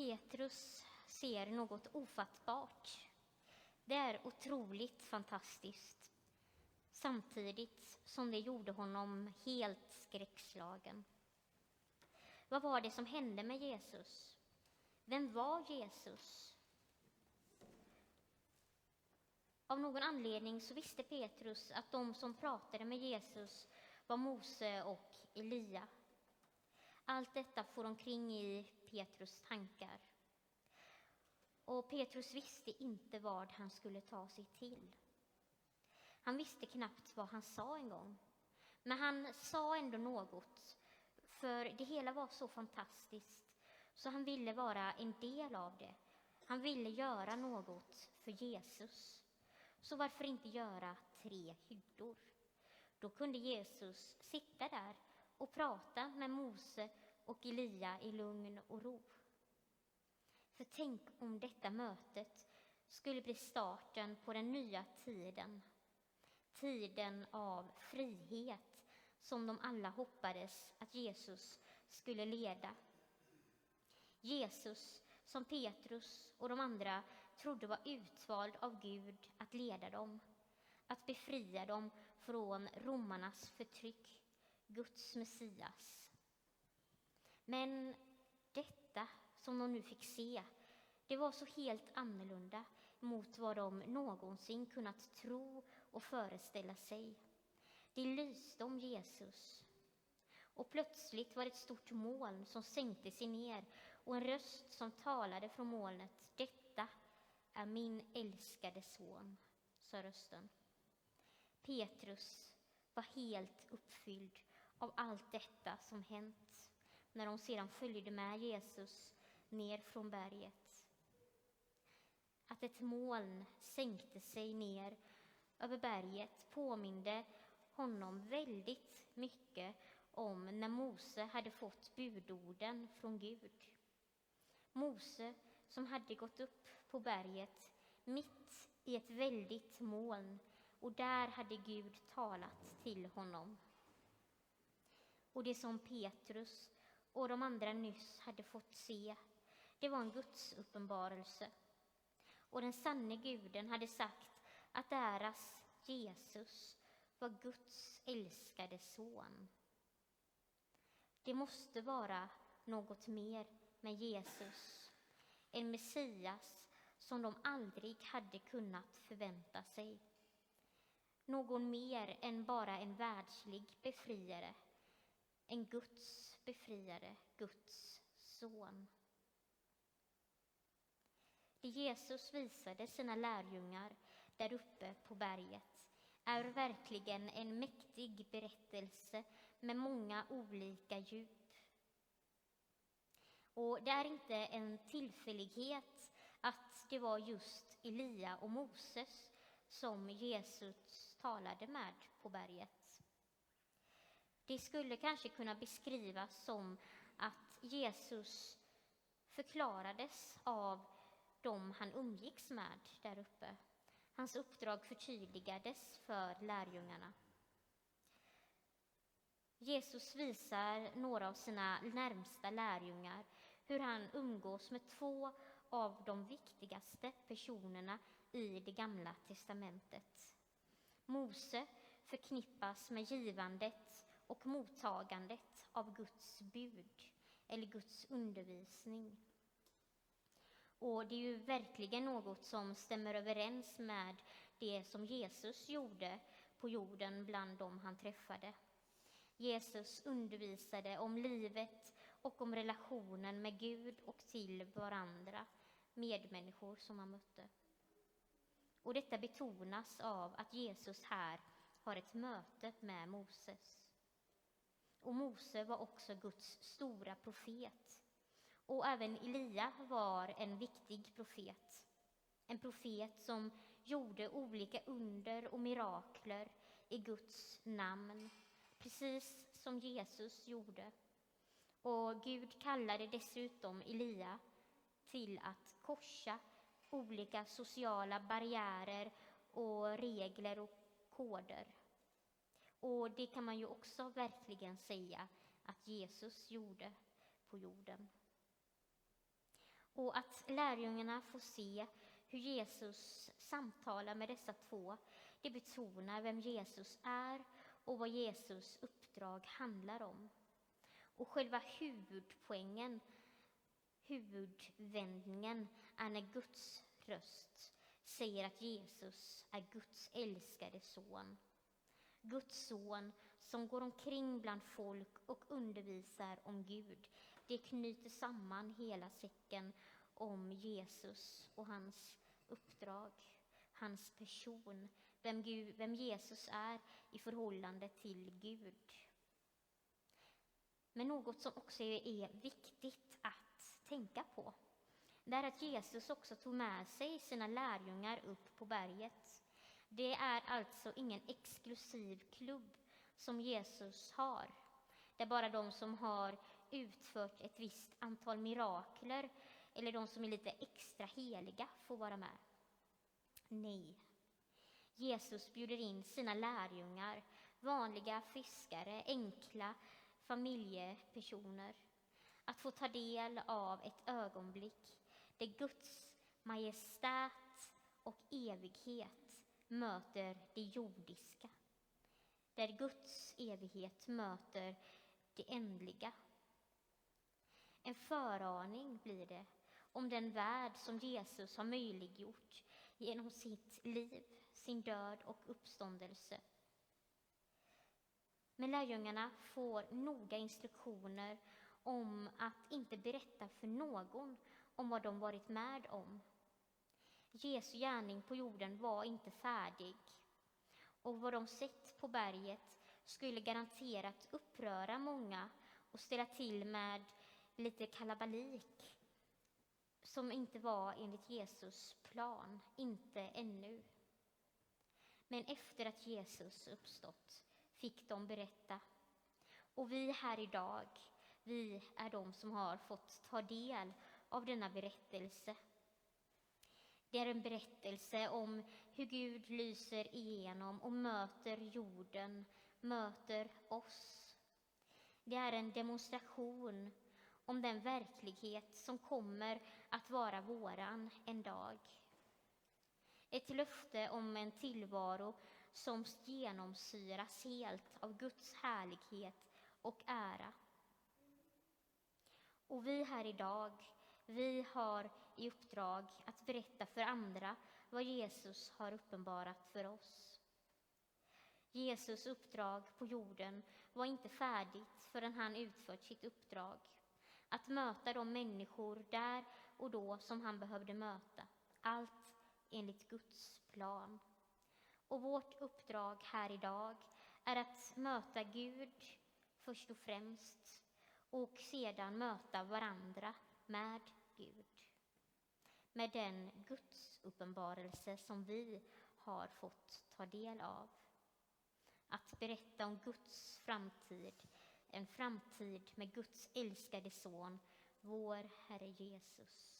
Petrus ser något ofattbart. Det är otroligt fantastiskt samtidigt som det gjorde honom helt skräckslagen. Vad var det som hände med Jesus? Vem var Jesus? Av någon anledning så visste Petrus att de som pratade med Jesus var Mose och Elia. Allt detta får omkring i Petrus tankar. Och Petrus visste inte vad han skulle ta sig till. Han visste knappt vad han sa en gång. Men han sa ändå något, för det hela var så fantastiskt så han ville vara en del av det. Han ville göra något för Jesus. Så varför inte göra tre hyddor? Då kunde Jesus sitta där och prata med Mose och Elia i lugn och ro. För tänk om detta mötet skulle bli starten på den nya tiden. Tiden av frihet som de alla hoppades att Jesus skulle leda. Jesus, som Petrus och de andra trodde var utvald av Gud att leda dem, att befria dem från romarnas förtryck, Guds Messias. Men detta som de nu fick se, det var så helt annorlunda mot vad de någonsin kunnat tro och föreställa sig. Det lyste om Jesus. Och plötsligt var det ett stort moln som sänkte sig ner och en röst som talade från molnet. Detta är min älskade son, sa rösten. Petrus var helt uppfylld av allt detta som hänt när de sedan följde med Jesus ner från berget. Att ett moln sänkte sig ner över berget påminde honom väldigt mycket om när Mose hade fått budorden från Gud. Mose som hade gått upp på berget mitt i ett väldigt moln och där hade Gud talat till honom. Och det som Petrus och de andra nyss hade fått se, det var en Guds uppenbarelse. Och den sanne guden hade sagt att deras Jesus var Guds älskade son. Det måste vara något mer med Jesus, en Messias som de aldrig hade kunnat förvänta sig. Någon mer än bara en världslig befriare, en Guds befriare, Guds son. Det Jesus visade sina lärjungar där uppe på berget är verkligen en mäktig berättelse med många olika djup. Och det är inte en tillfällighet att det var just Elia och Moses som Jesus talade med på berget. Det skulle kanske kunna beskrivas som att Jesus förklarades av dem han umgicks med där uppe. Hans uppdrag förtydligades för lärjungarna. Jesus visar några av sina närmsta lärjungar hur han umgås med två av de viktigaste personerna i det gamla testamentet. Mose förknippas med givandet och mottagandet av Guds bud eller Guds undervisning. Och det är ju verkligen något som stämmer överens med det som Jesus gjorde på jorden bland dem han träffade. Jesus undervisade om livet och om relationen med Gud och till varandra, medmänniskor som han mötte. Och detta betonas av att Jesus här har ett möte med Moses. Och Mose var också Guds stora profet och även Elia var en viktig profet. En profet som gjorde olika under och mirakler i Guds namn, precis som Jesus gjorde. Och Gud kallade dessutom Elia till att korsa olika sociala barriärer och regler och koder. Och det kan man ju också verkligen säga att Jesus gjorde på jorden. Och att lärjungarna får se hur Jesus samtalar med dessa två, det betonar vem Jesus är och vad Jesus uppdrag handlar om. Och själva huvudpoängen, huvudvändningen, är när Guds röst säger att Jesus är Guds älskade son. Guds son som går omkring bland folk och undervisar om Gud. Det knyter samman hela säcken om Jesus och hans uppdrag, hans person, vem, Gud, vem Jesus är i förhållande till Gud. Men något som också är viktigt att tänka på, det är att Jesus också tog med sig sina lärjungar upp på berget. Det är alltså ingen exklusiv klubb som Jesus har, där bara de som har utfört ett visst antal mirakler eller de som är lite extra heliga får vara med. Nej. Jesus bjuder in sina lärjungar, vanliga fiskare, enkla familjepersoner, att få ta del av ett ögonblick där Guds majestät och evighet möter det jordiska. Där Guds evighet möter det ändliga. En föraning blir det om den värld som Jesus har möjliggjort genom sitt liv, sin död och uppståndelse. Men lärjungarna får noga instruktioner om att inte berätta för någon om vad de varit med om. Jesu gärning på jorden var inte färdig och vad de sett på berget skulle garanterat uppröra många och ställa till med lite kalabalik som inte var enligt Jesus plan, inte ännu. Men efter att Jesus uppstått fick de berätta. Och vi här idag, vi är de som har fått ta del av denna berättelse. Det är en berättelse om hur Gud lyser igenom och möter jorden, möter oss. Det är en demonstration om den verklighet som kommer att vara våran en dag. Ett löfte om en tillvaro som genomsyras helt av Guds härlighet och ära. Och vi här idag, vi har i uppdrag att berätta för andra vad Jesus har uppenbarat för oss. Jesus uppdrag på jorden var inte färdigt förrän han utfört sitt uppdrag att möta de människor där och då som han behövde möta. Allt enligt Guds plan. Och vårt uppdrag här idag är att möta Gud först och främst och sedan möta varandra med Gud. Med den Guds uppenbarelse som vi har fått ta del av. Att berätta om Guds framtid en framtid med Guds älskade son, vår Herre Jesus.